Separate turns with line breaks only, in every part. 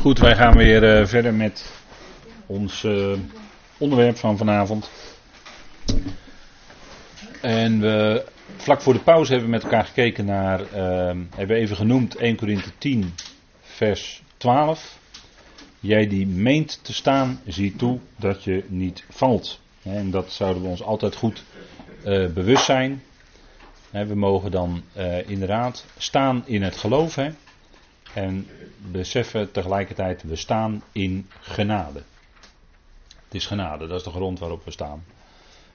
Goed, wij gaan weer uh, verder met ons uh, onderwerp van vanavond. En we, vlak voor de pauze hebben we met elkaar gekeken naar, uh, hebben even genoemd 1 Korinthe 10, vers 12. Jij die meent te staan, zie toe dat je niet valt. En dat zouden we ons altijd goed bewust zijn. We mogen dan inderdaad staan in het geloof. Hè? En beseffen tegelijkertijd, we staan in genade. Het is genade, dat is de grond waarop we staan.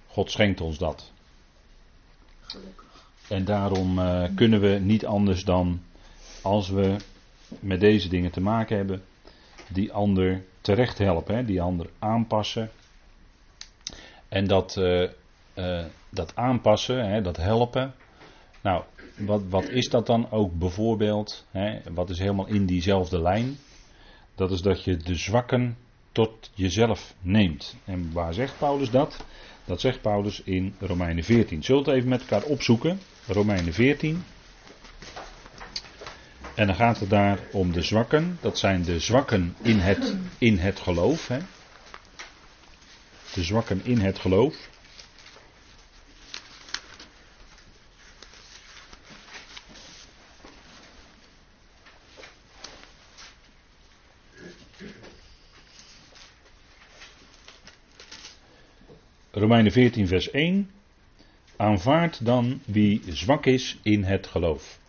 God schenkt ons dat. En daarom uh, kunnen we niet anders dan, als we met deze dingen te maken hebben, die ander terecht helpen, hè, die ander aanpassen. En dat, uh, uh, dat aanpassen, hè, dat helpen. Nou, wat, wat is dat dan ook bijvoorbeeld? Hè, wat is helemaal in diezelfde lijn? Dat is dat je de zwakken tot jezelf neemt. En waar zegt Paulus dat? Dat zegt Paulus in Romeinen 14. Zullen we het even met elkaar opzoeken? Romeinen 14. En dan gaat het daar om de zwakken. Dat zijn de zwakken in het, in het geloof. Hè? De zwakken in het geloof. Romeinen 14, vers 1. Aanvaard dan wie zwak is in het geloof.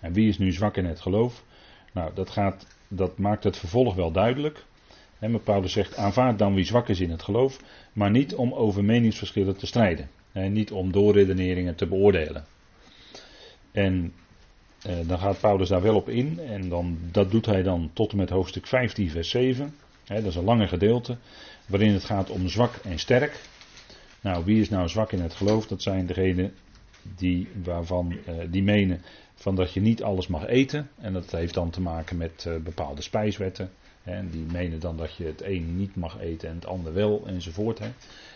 En wie is nu zwak in het geloof? Nou, dat, gaat, dat maakt het vervolg wel duidelijk. He, maar Paulus zegt: aanvaard dan wie zwak is in het geloof, maar niet om over meningsverschillen te strijden. He, niet om doorredeneringen te beoordelen. En eh, dan gaat Paulus daar wel op in. En dan, dat doet hij dan tot en met hoofdstuk 15, vers 7. Dat is een lange gedeelte waarin het gaat om zwak en sterk. Nou, wie is nou zwak in het geloof? Dat zijn degenen die, waarvan, uh, die menen van dat je niet alles mag eten. En dat heeft dan te maken met uh, bepaalde spijswetten. En die menen dan dat je het een niet mag eten en het ander wel enzovoort.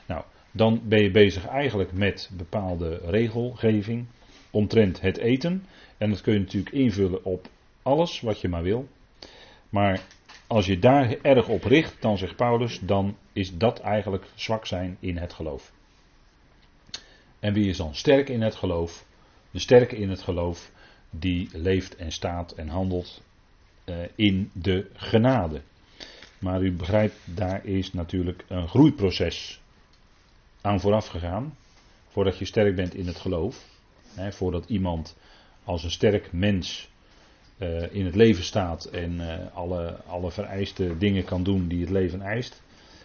Nou, dan ben je bezig eigenlijk met bepaalde regelgeving omtrent het eten. En dat kun je natuurlijk invullen op alles wat je maar wil. Maar als je daar erg op richt, dan zegt Paulus, dan is dat eigenlijk zwak zijn in het geloof. En wie is dan sterk in het geloof? De sterke in het geloof, die leeft en staat en handelt uh, in de genade. Maar u begrijpt, daar is natuurlijk een groeiproces aan vooraf gegaan. Voordat je sterk bent in het geloof. Hè, voordat iemand als een sterk mens uh, in het leven staat en uh, alle, alle vereiste dingen kan doen die het leven eist.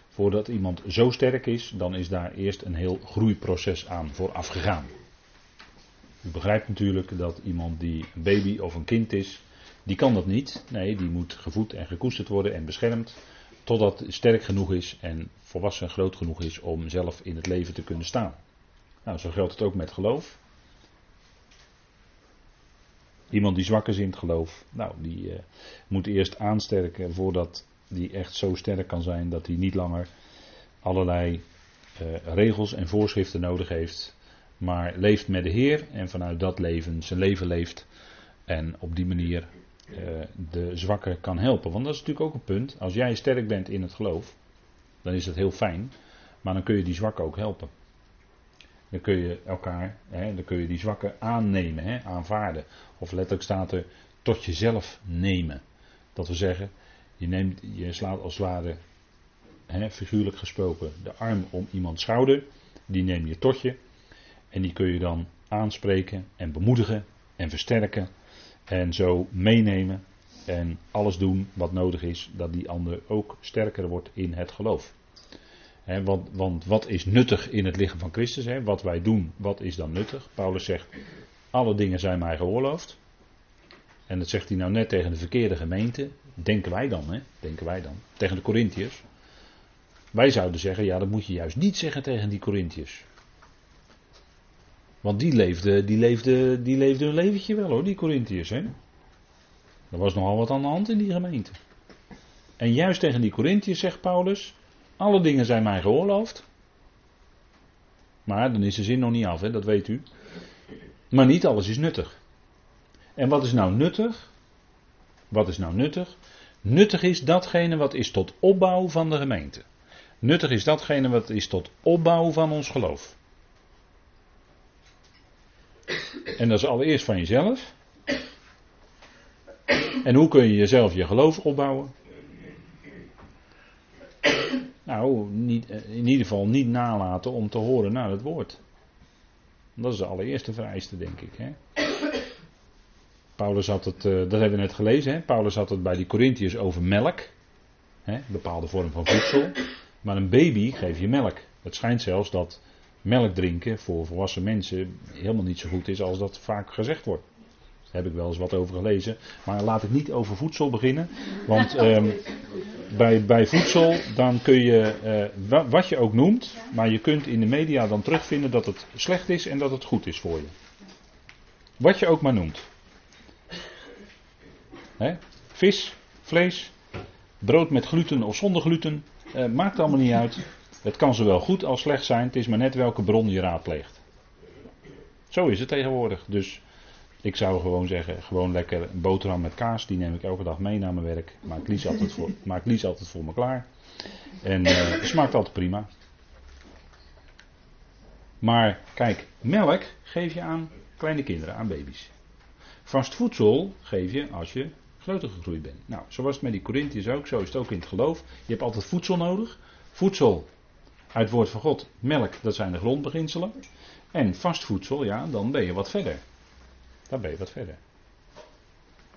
Voordat iemand zo sterk is, dan is daar eerst een heel groeiproces aan vooraf gegaan. U begrijpt natuurlijk dat iemand die een baby of een kind is, die kan dat niet. Nee, die moet gevoed en gekoesterd worden en beschermd. Totdat sterk genoeg is en volwassen groot genoeg is om zelf in het leven te kunnen staan. Nou, zo geldt het ook met geloof. Iemand die zwak is in het geloof, nou, die uh, moet eerst aansterken voordat die echt zo sterk kan zijn dat hij niet langer allerlei uh, regels en voorschriften nodig heeft, maar leeft met de Heer en vanuit dat leven zijn leven leeft en op die manier uh, de zwakke kan helpen. Want dat is natuurlijk ook een punt. Als jij sterk bent in het geloof, dan is dat heel fijn, maar dan kun je die zwakke ook helpen. Dan kun je elkaar, hè, dan kun je die zwakken aannemen, hè, aanvaarden. Of letterlijk staat er tot jezelf nemen. Dat we zeggen, je, neemt, je slaat als ware, hè, figuurlijk gesproken, de arm om iemands schouder. Die neem je tot je. En die kun je dan aanspreken en bemoedigen en versterken. En zo meenemen en alles doen wat nodig is, dat die ander ook sterker wordt in het geloof want, want, wat is nuttig in het lichaam van Christus? wat wij doen, wat is dan nuttig? Paulus zegt, alle dingen zijn mij geoorloofd. En dat zegt hij nou net tegen de verkeerde gemeente. Denken wij dan, hè? Denken wij dan. Tegen de Corinthiërs. Wij zouden zeggen, ja, dat moet je juist niet zeggen tegen die Corinthiërs. Want die leefden, die leefde, die leefde een leventje wel hoor, die Corinthiërs. Hè? Er was nogal wat aan de hand in die gemeente. En juist tegen die Corinthiërs zegt Paulus, alle dingen zijn mij geoorloofd. Maar dan is de zin nog niet af, hè, dat weet u. Maar niet alles is nuttig. En wat is nou nuttig? Wat is nou nuttig? Nuttig is datgene wat is tot opbouw van de gemeente. Nuttig is datgene wat is tot opbouw van ons geloof. En dat is allereerst van jezelf. En hoe kun je jezelf je geloof opbouwen? Nou, niet, in ieder geval niet nalaten om te horen naar het woord. Dat is de allereerste vereiste, denk ik. Hè? Paulus had het, eh, dat hebben we net gelezen, hè? Paulus had het bij die Corinthiërs over melk. Hè? Een bepaalde vorm van voedsel. Maar een baby geeft je melk. Het schijnt zelfs dat melk drinken voor volwassen mensen helemaal niet zo goed is als dat vaak gezegd wordt. Daar heb ik wel eens wat over gelezen. Maar laat ik niet over voedsel beginnen. Want um, bij, bij voedsel dan kun je, uh, wat je ook noemt, maar je kunt in de media dan terugvinden dat het slecht is en dat het goed is voor je. Wat je ook maar noemt. Hè? Vis, vlees, brood met gluten of zonder gluten, uh, maakt allemaal niet uit. Het kan zowel goed als slecht zijn, het is maar net welke bron je raadpleegt. Zo is het tegenwoordig. Dus ik zou gewoon zeggen, gewoon lekker een boterham met kaas, die neem ik elke dag mee naar mijn werk. Maak Lies altijd voor, maak Lies altijd voor me klaar. En uh, het smaakt altijd prima. Maar kijk, melk geef je aan kleine kinderen, aan baby's. Vast voedsel geef je als je groter gegroeid bent. Nou, zo was het met die Corinthiërs ook, zo is het ook in het geloof. Je hebt altijd voedsel nodig. Voedsel uit het woord van God, melk, dat zijn de grondbeginselen. En vast voedsel, ja, dan ben je wat verder. Dan ben je wat verder.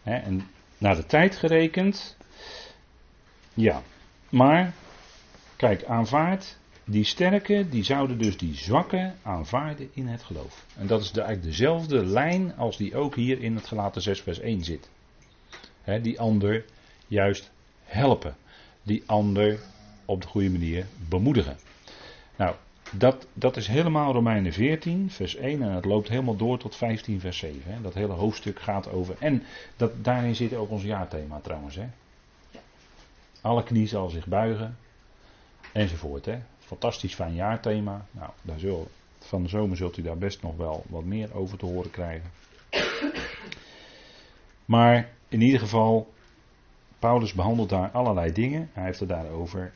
en naar de tijd gerekend, ja. Maar, kijk, aanvaard, die sterke, die zouden dus die zwakke aanvaarden in het geloof. En dat is eigenlijk dezelfde lijn als die ook hier in het gelaten 6 vers 1 zit. die ander juist helpen. Die ander op de goede manier bemoedigen. Nou, dat, dat is helemaal Romeinen 14, vers 1 en het loopt helemaal door tot 15, vers 7. Hè. Dat hele hoofdstuk gaat over. En dat, daarin zit ook ons jaarthema trouwens. Hè. Alle knie zal zich buigen, enzovoort. Hè. Fantastisch fijn jaarthema. Nou, daar zul, van de zomer zult u daar best nog wel wat meer over te horen krijgen. Maar in ieder geval, Paulus behandelt daar allerlei dingen. Hij heeft het daarover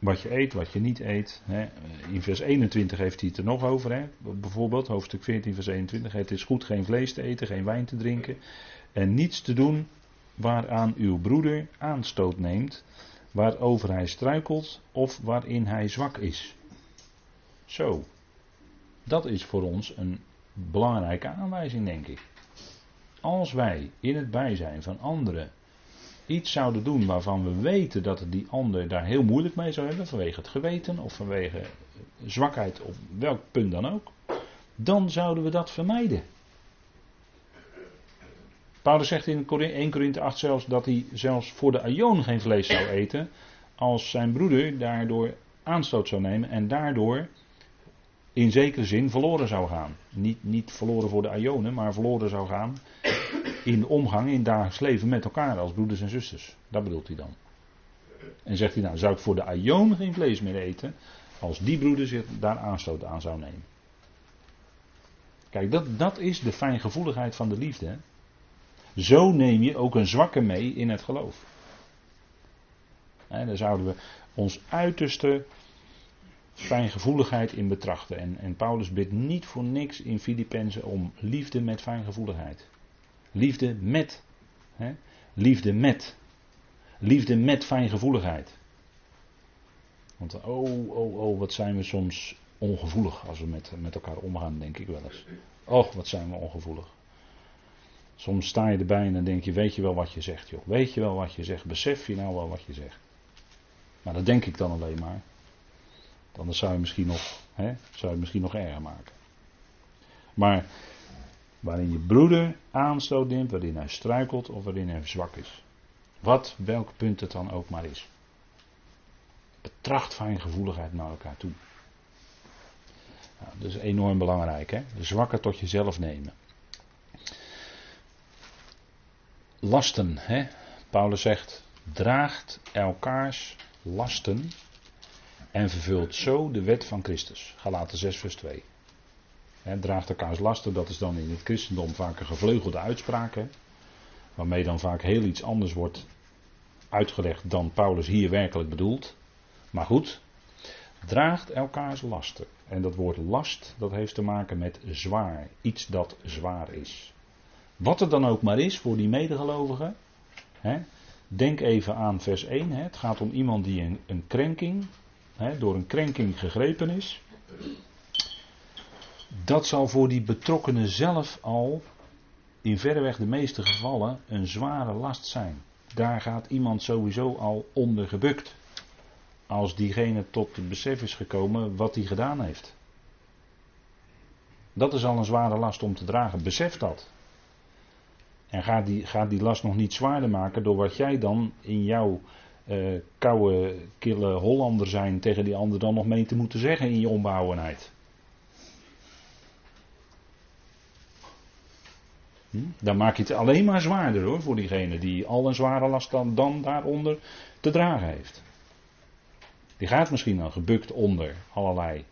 wat je eet, wat je niet eet. Hè. In vers 21 heeft hij het er nog over. Hè. Bijvoorbeeld, hoofdstuk 14, vers 21. Het is goed geen vlees te eten, geen wijn te drinken. En niets te doen waaraan uw broeder aanstoot neemt. Waarover hij struikelt of waarin hij zwak is. Zo. Dat is voor ons een belangrijke aanwijzing, denk ik. Als wij in het bijzijn van anderen iets zouden doen waarvan we weten dat die ander daar heel moeilijk mee zou hebben, vanwege het geweten of vanwege zwakheid of welk punt dan ook, dan zouden we dat vermijden. Paulus zegt in 1 Korinthe 8 zelfs dat hij zelfs voor de Aion geen vlees zou eten, als zijn broeder daardoor aanstoot zou nemen en daardoor in zekere zin verloren zou gaan. Niet, niet verloren voor de Ionen, maar verloren zou gaan in omgang in dagelijks leven met elkaar als broeders en zusters. Dat bedoelt hij dan. En zegt hij nou, zou ik voor de Aion geen vlees meer eten, als die broeder zich daar aanstoot aan zou nemen. Kijk, dat, dat is de fijngevoeligheid van de liefde. Zo neem je ook een zwakke mee in het geloof. Daar zouden we ons uiterste fijngevoeligheid in betrachten. En, en Paulus bidt niet voor niks in Filippenzen om liefde met fijngevoeligheid. Liefde met. Hè? Liefde met. Liefde met fijngevoeligheid. Want oh, oh, oh, wat zijn we soms ongevoelig als we met, met elkaar omgaan, denk ik wel eens. Och, wat zijn we ongevoelig. Soms sta je erbij en dan denk je, weet je wel wat je zegt, joh. Weet je wel wat je zegt, besef je nou wel wat je zegt. Maar dat denk ik dan alleen maar. Anders zou je misschien nog, hè, zou je misschien nog erger maken. Maar waarin je broeder aanstoot neemt, waarin hij struikelt of waarin hij zwak is. Wat, welk punt het dan ook maar is. Betracht gevoeligheid naar elkaar toe. Nou, dat is enorm belangrijk, hè? De zwakke tot jezelf nemen. Lasten, hè? Paulus zegt, draagt elkaars lasten en vervult zo de wet van Christus. Galaten 6 vers 2. He, draagt elkaars lasten, dat is dan in het christendom vaak een gevleugelde uitspraak. waarmee dan vaak heel iets anders wordt uitgelegd dan Paulus hier werkelijk bedoelt. Maar goed, draagt elkaars lasten. En dat woord last, dat heeft te maken met zwaar. Iets dat zwaar is. Wat het dan ook maar is voor die medegelovigen. Hè, denk even aan vers 1. Hè, het gaat om iemand die een, een krenking, door een krenking gegrepen is. Dat zal voor die betrokkenen zelf al in verreweg de meeste gevallen een zware last zijn. Daar gaat iemand sowieso al onder gebukt. Als diegene tot het besef is gekomen wat hij gedaan heeft. Dat is al een zware last om te dragen. Besef dat. En ga die, ga die last nog niet zwaarder maken door wat jij dan in jouw uh, koude, kille Hollander zijn tegen die ander dan nog mee te moeten zeggen in je onbehouwenheid. Dan maak je het alleen maar zwaarder hoor voor diegene die al een zware last dan, dan daaronder te dragen heeft. Die gaat misschien dan gebukt onder allerlei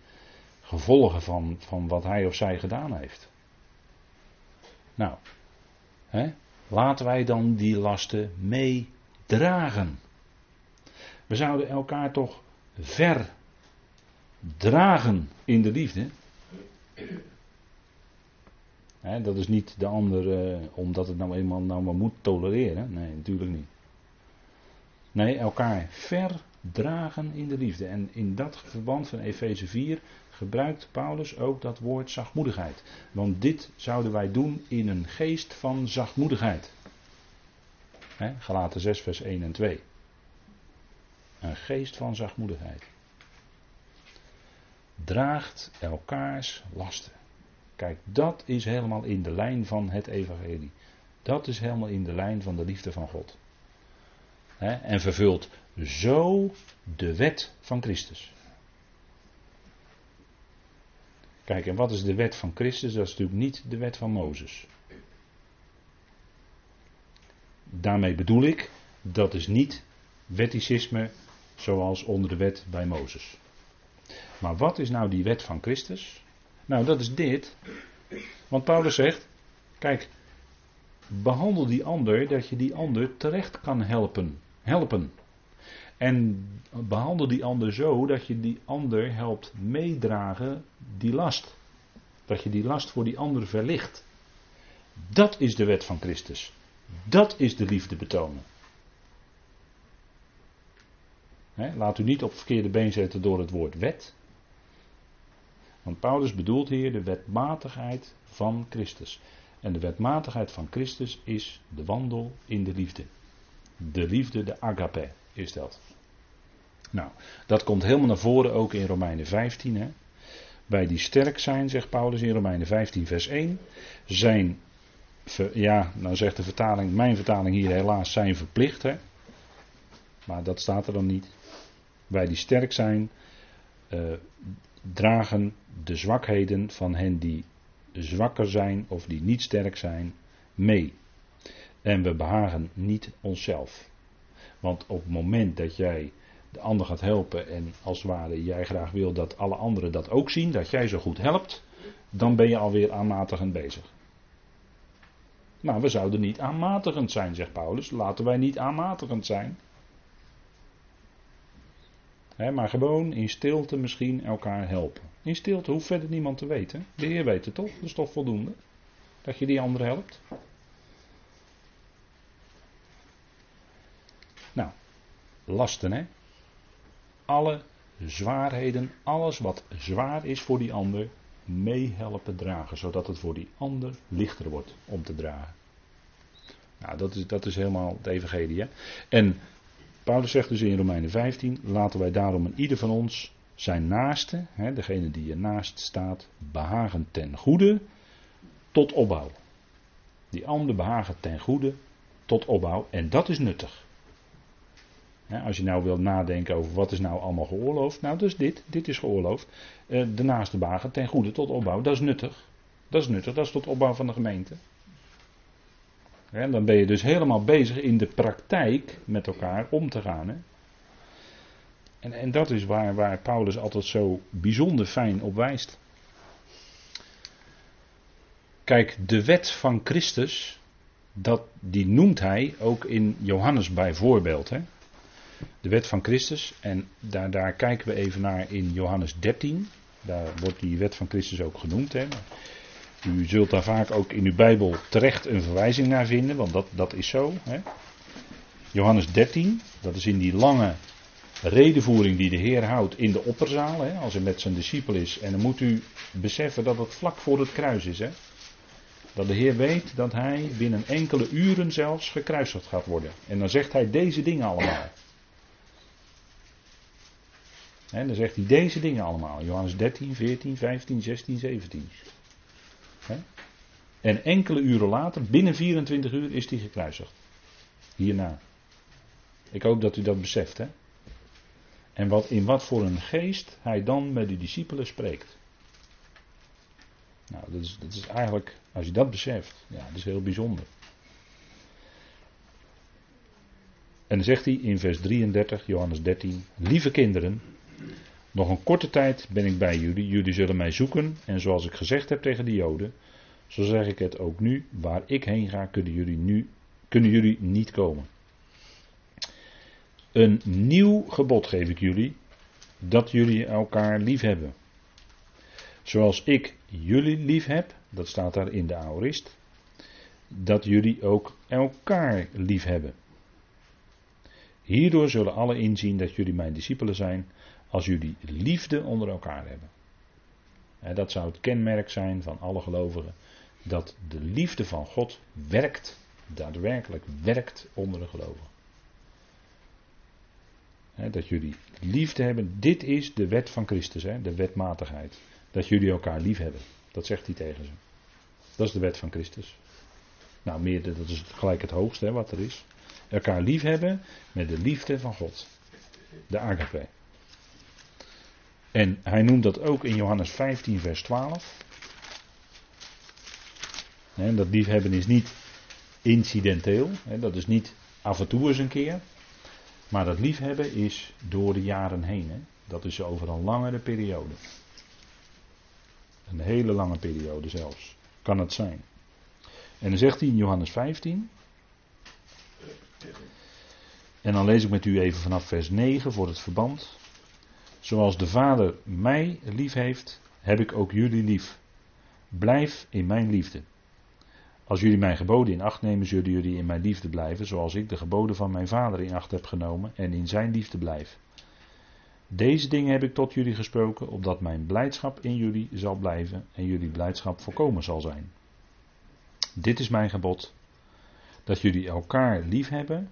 gevolgen van, van wat hij of zij gedaan heeft. Nou, hè, laten wij dan die lasten meedragen. We zouden elkaar toch verdragen in de liefde dat is niet de ander uh, omdat het nou eenmaal nou maar moet tolereren. Nee, natuurlijk niet. Nee, elkaar verdragen in de liefde. En in dat verband van Efeze 4 gebruikt Paulus ook dat woord zachtmoedigheid. Want dit zouden wij doen in een geest van zachtmoedigheid. He, Galaten 6, vers 1 en 2. Een geest van zachtmoedigheid. Draagt elkaars lasten. Kijk, dat is helemaal in de lijn van het evangelie. Dat is helemaal in de lijn van de liefde van God. en vervult zo de wet van Christus. Kijk, en wat is de wet van Christus? Dat is natuurlijk niet de wet van Mozes. Daarmee bedoel ik, dat is niet wetticisme zoals onder de wet bij Mozes. Maar wat is nou die wet van Christus? Nou, dat is dit. Want Paulus zegt: Kijk, behandel die ander dat je die ander terecht kan helpen. Helpen. En behandel die ander zo dat je die ander helpt meedragen die last. Dat je die last voor die ander verlicht. Dat is de wet van Christus. Dat is de liefde betonen. laat u niet op verkeerde been zetten door het woord wet. Want Paulus bedoelt hier de wetmatigheid van Christus. En de wetmatigheid van Christus is de wandel in de liefde. De liefde, de agape, is dat. Nou, dat komt helemaal naar voren ook in Romeinen 15. Hè. Bij die sterk zijn, zegt Paulus in Romeinen 15, vers 1, zijn, ja, nou zegt de vertaling, mijn vertaling hier helaas, zijn verplicht. Hè. Maar dat staat er dan niet. Bij die sterk zijn, uh, dragen de zwakheden van hen die zwakker zijn of die niet sterk zijn mee. En we behagen niet onszelf. Want op het moment dat jij de ander gaat helpen en als het ware jij graag wil dat alle anderen dat ook zien, dat jij zo goed helpt, dan ben je alweer aanmatigend bezig. Maar we zouden niet aanmatigend zijn, zegt Paulus. Laten wij niet aanmatigend zijn maar gewoon in stilte misschien elkaar helpen. In stilte hoeft verder niemand te weten. De Heer weet het toch? Dat is toch voldoende? Dat je die ander helpt. Nou, lasten hè. Alle zwaarheden, alles wat zwaar is voor die ander, meehelpen dragen. Zodat het voor die ander lichter wordt om te dragen. Nou, dat is, dat is helemaal het evangelie. Hè? En Paulus zegt dus in Romeinen 15, laten wij daarom in ieder van ons zijn naaste, hè, degene die je naast staat, behagen ten goede tot opbouw. Die ander behagen ten goede tot opbouw en dat is nuttig. als je nou wilt nadenken over wat is nou allemaal geoorloofd, nou dus dit, dit is geoorloofd. Uh, de naaste behagen ten goede tot opbouw, dat is nuttig. Dat is nuttig, dat is tot opbouw van de gemeente. En dan ben je dus helemaal bezig in de praktijk met elkaar om te gaan. Hè? En, en dat is waar, waar Paulus altijd zo bijzonder fijn op wijst. Kijk, de wet van Christus, dat, die noemt hij ook in Johannes bijvoorbeeld. Hè? De wet van Christus. En daar, daar kijken we even naar in Johannes 13. Daar wordt die wet van Christus ook genoemd. Hè? U zult daar vaak ook in uw Bijbel terecht een verwijzing naar vinden, want dat, dat is zo. Hè? Johannes 13, dat is in die lange redenvoering die de Heer houdt in de opperzaal, hè, als hij met zijn discipel is. En dan moet u beseffen dat het vlak voor het kruis is. Hè? Dat de Heer weet dat hij binnen enkele uren zelfs gekruisigd gaat worden. En dan zegt hij deze dingen allemaal. En dan zegt hij deze dingen allemaal. Johannes 13, 14, 15, 16, 17. En enkele uren later, binnen 24 uur, is hij gekruisigd. Hierna. Ik hoop dat u dat beseft. Hè? En wat, in wat voor een geest hij dan met de discipelen spreekt. Nou, dat is, dat is eigenlijk, als je dat beseft, ja, dat is heel bijzonder. En dan zegt hij in vers 33, Johannes 13, lieve kinderen, nog een korte tijd ben ik bij jullie, jullie zullen mij zoeken en zoals ik gezegd heb tegen de Joden, zo zeg ik het ook nu, waar ik heen ga kunnen jullie, nu, kunnen jullie niet komen. Een nieuw gebod geef ik jullie, dat jullie elkaar lief hebben. Zoals ik jullie lief heb, dat staat daar in de aorist, dat jullie ook elkaar lief hebben. Hierdoor zullen alle inzien dat jullie mijn discipelen zijn, als jullie liefde onder elkaar hebben. Dat zou het kenmerk zijn van alle gelovigen, dat de liefde van God werkt, daadwerkelijk werkt onder de gelovigen dat jullie liefde hebben. Dit is de wet van Christus, de wetmatigheid. Dat jullie elkaar lief hebben. Dat zegt hij tegen ze. Dat is de wet van Christus. Nou, meer, dat is gelijk het hoogste wat er is. Elkaar lief hebben met de liefde van God. De agape. En hij noemt dat ook in Johannes 15, vers 12. En dat liefhebben is niet incidenteel. Dat is niet af en toe eens een keer. Maar dat liefhebben is door de jaren heen. Dat is over een langere periode. Een hele lange periode zelfs. Kan het zijn. En dan zegt hij in Johannes 15. En dan lees ik met u even vanaf vers 9 voor het verband. Zoals de Vader mij lief heeft, heb ik ook jullie lief. Blijf in mijn liefde. Als jullie mijn geboden in acht nemen, zullen jullie in mijn liefde blijven, zoals ik de geboden van mijn vader in acht heb genomen en in zijn liefde blijf. Deze dingen heb ik tot jullie gesproken, opdat mijn blijdschap in jullie zal blijven en jullie blijdschap volkomen zal zijn. Dit is mijn gebod, dat jullie elkaar lief hebben,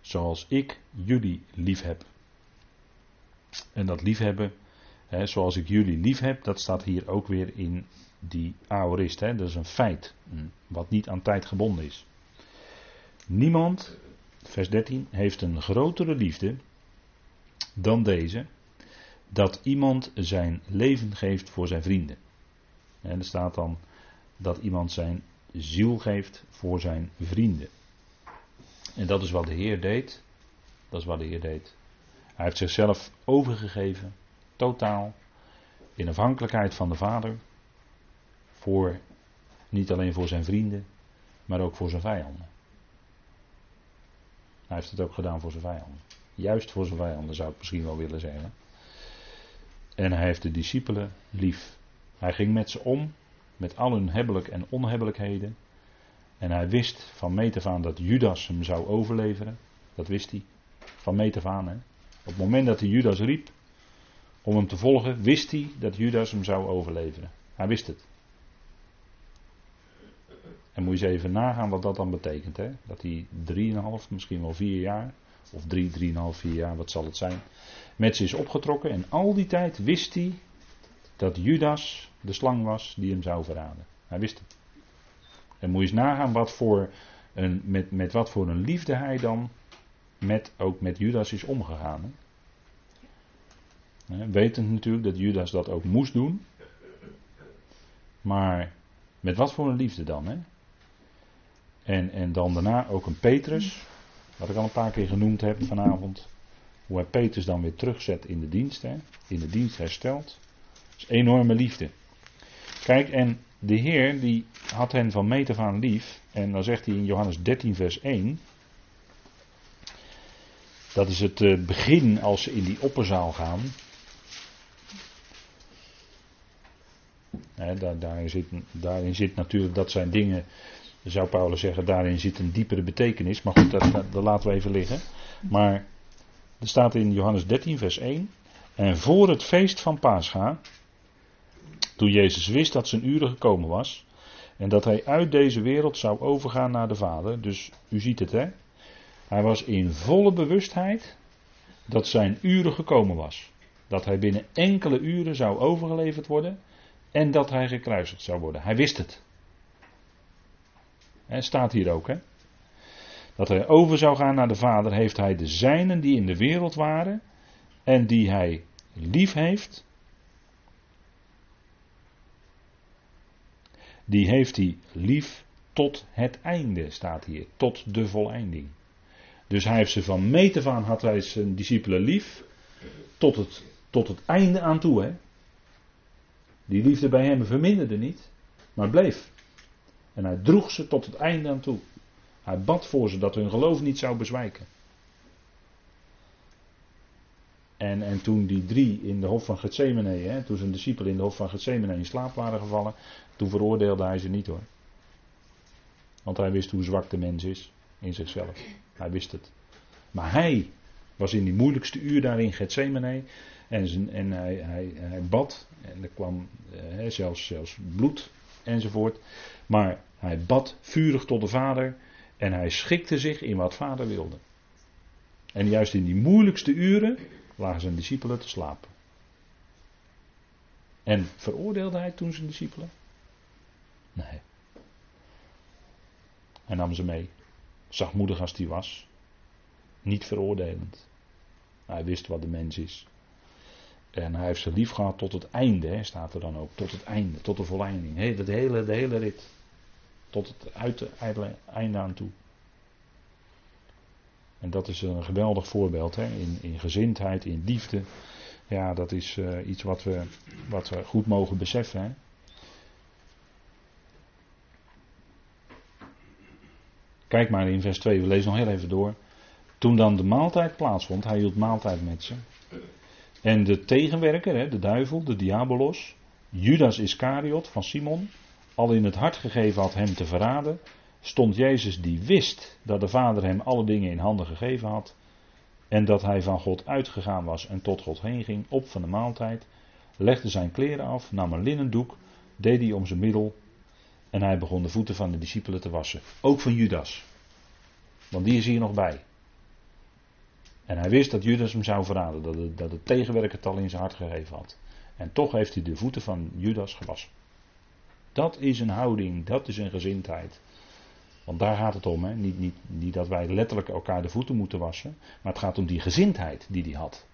zoals ik jullie lief heb. En dat liefhebben, hè, zoals ik jullie lief heb, dat staat hier ook weer in die aorist. Hè, dat is een feit, wat niet aan tijd gebonden is. Niemand, vers 13, heeft een grotere liefde dan deze, dat iemand zijn leven geeft voor zijn vrienden. En er staat dan dat iemand zijn ziel geeft voor zijn vrienden. En dat is wat de Heer deed. Dat is wat de Heer deed. Hij heeft zichzelf overgegeven, totaal, in afhankelijkheid van de Vader. Voor, niet alleen voor zijn vrienden, maar ook voor zijn vijanden. Hij heeft het ook gedaan voor zijn vijanden. Juist voor zijn vijanden zou ik misschien wel willen zeggen. En hij heeft de discipelen lief. Hij ging met ze om, met al hun hebbelijk en onhebbelijkheden. En hij wist van meet af aan dat Judas hem zou overleveren. Dat wist hij. Van meet af aan. Hè. Op het moment dat hij Judas riep om hem te volgen, wist hij dat Judas hem zou overleveren. Hij wist het. En moet je eens even nagaan wat dat dan betekent. Hè? Dat hij 3,5, misschien wel 4 jaar, of 3, 3,5, 4 jaar, wat zal het zijn, met ze is opgetrokken. En al die tijd wist hij dat Judas de slang was die hem zou verraden. Hij wist het. En moet je eens nagaan wat voor een, met, met wat voor een liefde hij dan met, ook met Judas is omgegaan. Hè? Wetend natuurlijk dat Judas dat ook moest doen. Maar met wat voor een liefde dan? Hè? En, en dan daarna ook een Petrus, wat ik al een paar keer genoemd heb vanavond. Hoe hij Petrus dan weer terugzet in de dienst, hè, in de dienst herstelt. Dat is enorme liefde. Kijk, en de Heer die had hen van meet af aan lief. En dan zegt hij in Johannes 13, vers 1. Dat is het eh, begin als ze in die opperzaal gaan. daar, daarin, zit, daarin zit natuurlijk, dat zijn dingen, zou Paulus zeggen, daarin zit een diepere betekenis. Maar goed, dat, dat laten we even liggen. Maar er staat in Johannes 13, vers 1. En voor het feest van Pascha, toen Jezus wist dat zijn uren gekomen was, en dat hij uit deze wereld zou overgaan naar de Vader. Dus u ziet het hè. Hij was in volle bewustheid dat zijn uren gekomen was. Dat hij binnen enkele uren zou overgeleverd worden en dat hij gekruisigd zou worden. Hij wist het. Het staat hier ook hè. Dat hij over zou gaan naar de Vader, heeft hij de zijnen die in de wereld waren en die hij lief heeft, die heeft hij lief tot het einde, staat hier. Tot de voleinding. Dus hij heeft ze van meet af aan, had hij zijn discipelen lief, tot het, tot het einde aan toe. Hè? Die liefde bij hem verminderde niet, maar bleef. En hij droeg ze tot het einde aan toe. Hij bad voor ze dat hun geloof niet zou bezwijken. En, en toen die drie in de hof van Gethsemane, hè, toen zijn discipelen in de hof van Gethsemane in slaap waren gevallen, toen veroordeelde hij ze niet hoor. Want hij wist hoe zwak de mens is in zichzelf. Hij wist het. Maar hij was in die moeilijkste uur daar in Gethsemane. En, en hij, hij, hij bad. En er kwam eh, zelfs, zelfs bloed enzovoort. Maar hij bad vurig tot de Vader. En hij schikte zich in wat Vader wilde. En juist in die moeilijkste uren lagen zijn discipelen te slapen. En veroordeelde hij toen zijn discipelen? Nee. Hij nam ze mee. Zachtmoedig als hij was. Niet veroordelend. Hij wist wat de mens is. En hij heeft ze lief gehad tot het einde, hè, staat er dan ook. Tot het einde, tot de volleinding. He, hele, de hele rit. Tot het uit, einde aan toe. En dat is een geweldig voorbeeld hè? In, in gezindheid, in liefde. Ja, dat is uh, iets wat we, wat we goed mogen beseffen. Hè? Kijk maar in vers 2, we lezen nog heel even door. Toen dan de maaltijd plaatsvond, hij hield maaltijd met ze. En de tegenwerker, de duivel, de diabolos, Judas Iscariot van Simon, al in het hart gegeven had hem te verraden, stond Jezus die wist dat de Vader hem alle dingen in handen gegeven had en dat hij van God uitgegaan was en tot God heen ging, op van de maaltijd, legde zijn kleren af, nam een linnen doek, deed die om zijn middel en hij begon de voeten van de discipelen te wassen. Ook van Judas. Want die is hier nog bij. En hij wist dat Judas hem zou verraden, dat het, dat het tegenwerker het al in zijn hart gegeven had. En toch heeft hij de voeten van Judas gewassen. Dat is een houding, dat is een gezindheid. Want daar gaat het om. Hè? Niet, niet, niet dat wij letterlijk elkaar de voeten moeten wassen. Maar het gaat om die gezindheid die hij had.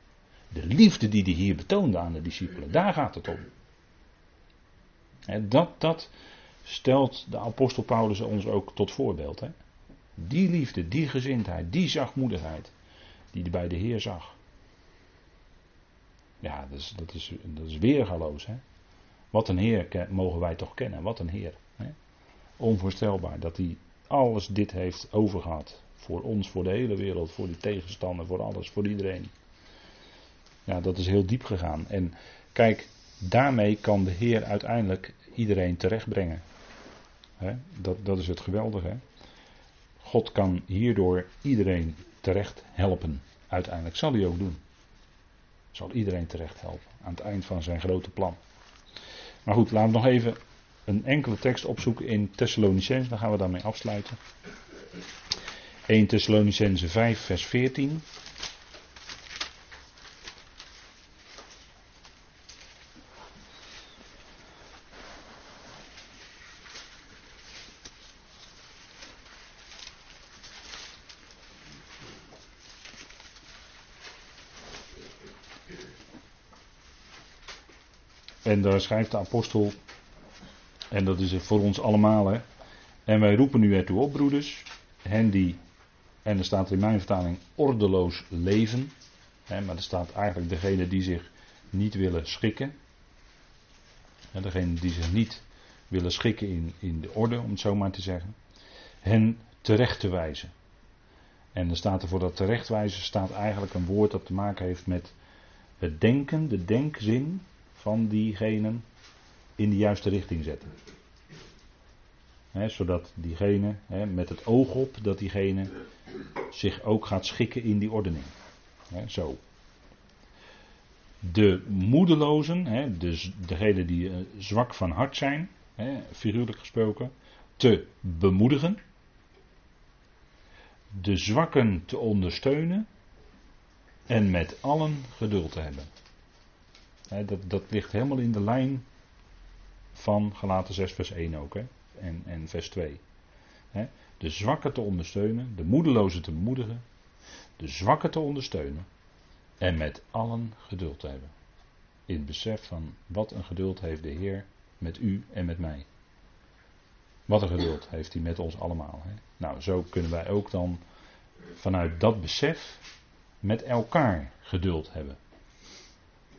De liefde die hij hier betoonde aan de discipelen. Daar gaat het om. Dat, dat stelt de apostel Paulus ons ook tot voorbeeld. Hè? Die liefde, die gezindheid, die zachtmoedigheid. Die hij bij de Heer zag. Ja, dat is, dat is, dat is weergaloos. Hè? Wat een Heer mogen wij toch kennen. Wat een Heer. Hè? Onvoorstelbaar dat hij alles dit heeft overgehad. Voor ons, voor de hele wereld, voor die tegenstander, voor alles, voor iedereen. Ja, dat is heel diep gegaan. En kijk, daarmee kan de Heer uiteindelijk iedereen terechtbrengen. He, dat, dat is het geweldige. God kan hierdoor iedereen terecht helpen. Uiteindelijk zal hij ook doen. Zal iedereen terecht helpen. Aan het eind van zijn grote plan. Maar goed, laten we nog even een enkele tekst opzoeken in Thessalonicense, dan gaan we daarmee afsluiten. 1 Thessalonicense 5, vers 14. En daar schrijft de apostel en dat is voor ons allemaal. Hè. En wij roepen nu ertoe op, broeders. Hen die, en er staat in mijn vertaling, ordeloos leven. Hè, maar er staat eigenlijk degene die zich niet willen schikken. En degene die zich niet willen schikken in, in de orde, om het zo maar te zeggen. Hen terecht te wijzen. En dan staat er voor dat terechtwijzen staat eigenlijk een woord dat te maken heeft met het denken, de denkzin van diegenen in de juiste richting zetten. zodat diegene, met het oog op, dat diegene zich ook gaat schikken in die ordening. zo. De moedelozen, dus degenen die uh, zwak van hart zijn, figuurlijk gesproken, te bemoedigen de zwakken te ondersteunen en met allen geduld te hebben. Dat, dat ligt helemaal in de lijn van Galaten 6 vers 1 ook hè? En, en vers 2. de zwakken te ondersteunen, de moedelozen te bemoedigen, de zwakken te ondersteunen en met allen geduld te hebben. In het besef van wat een geduld heeft de Heer met u en met mij. Wat een geduld heeft hij met ons allemaal. Hè? Nou, zo kunnen wij ook dan vanuit dat besef met elkaar geduld hebben.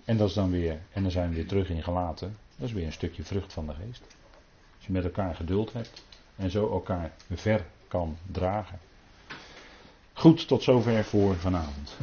En dat is dan weer, en dan zijn we weer terug in gelaten. Dat is weer een stukje vrucht van de geest. Als je met elkaar geduld hebt en zo elkaar ver kan dragen. Goed, tot zover voor vanavond.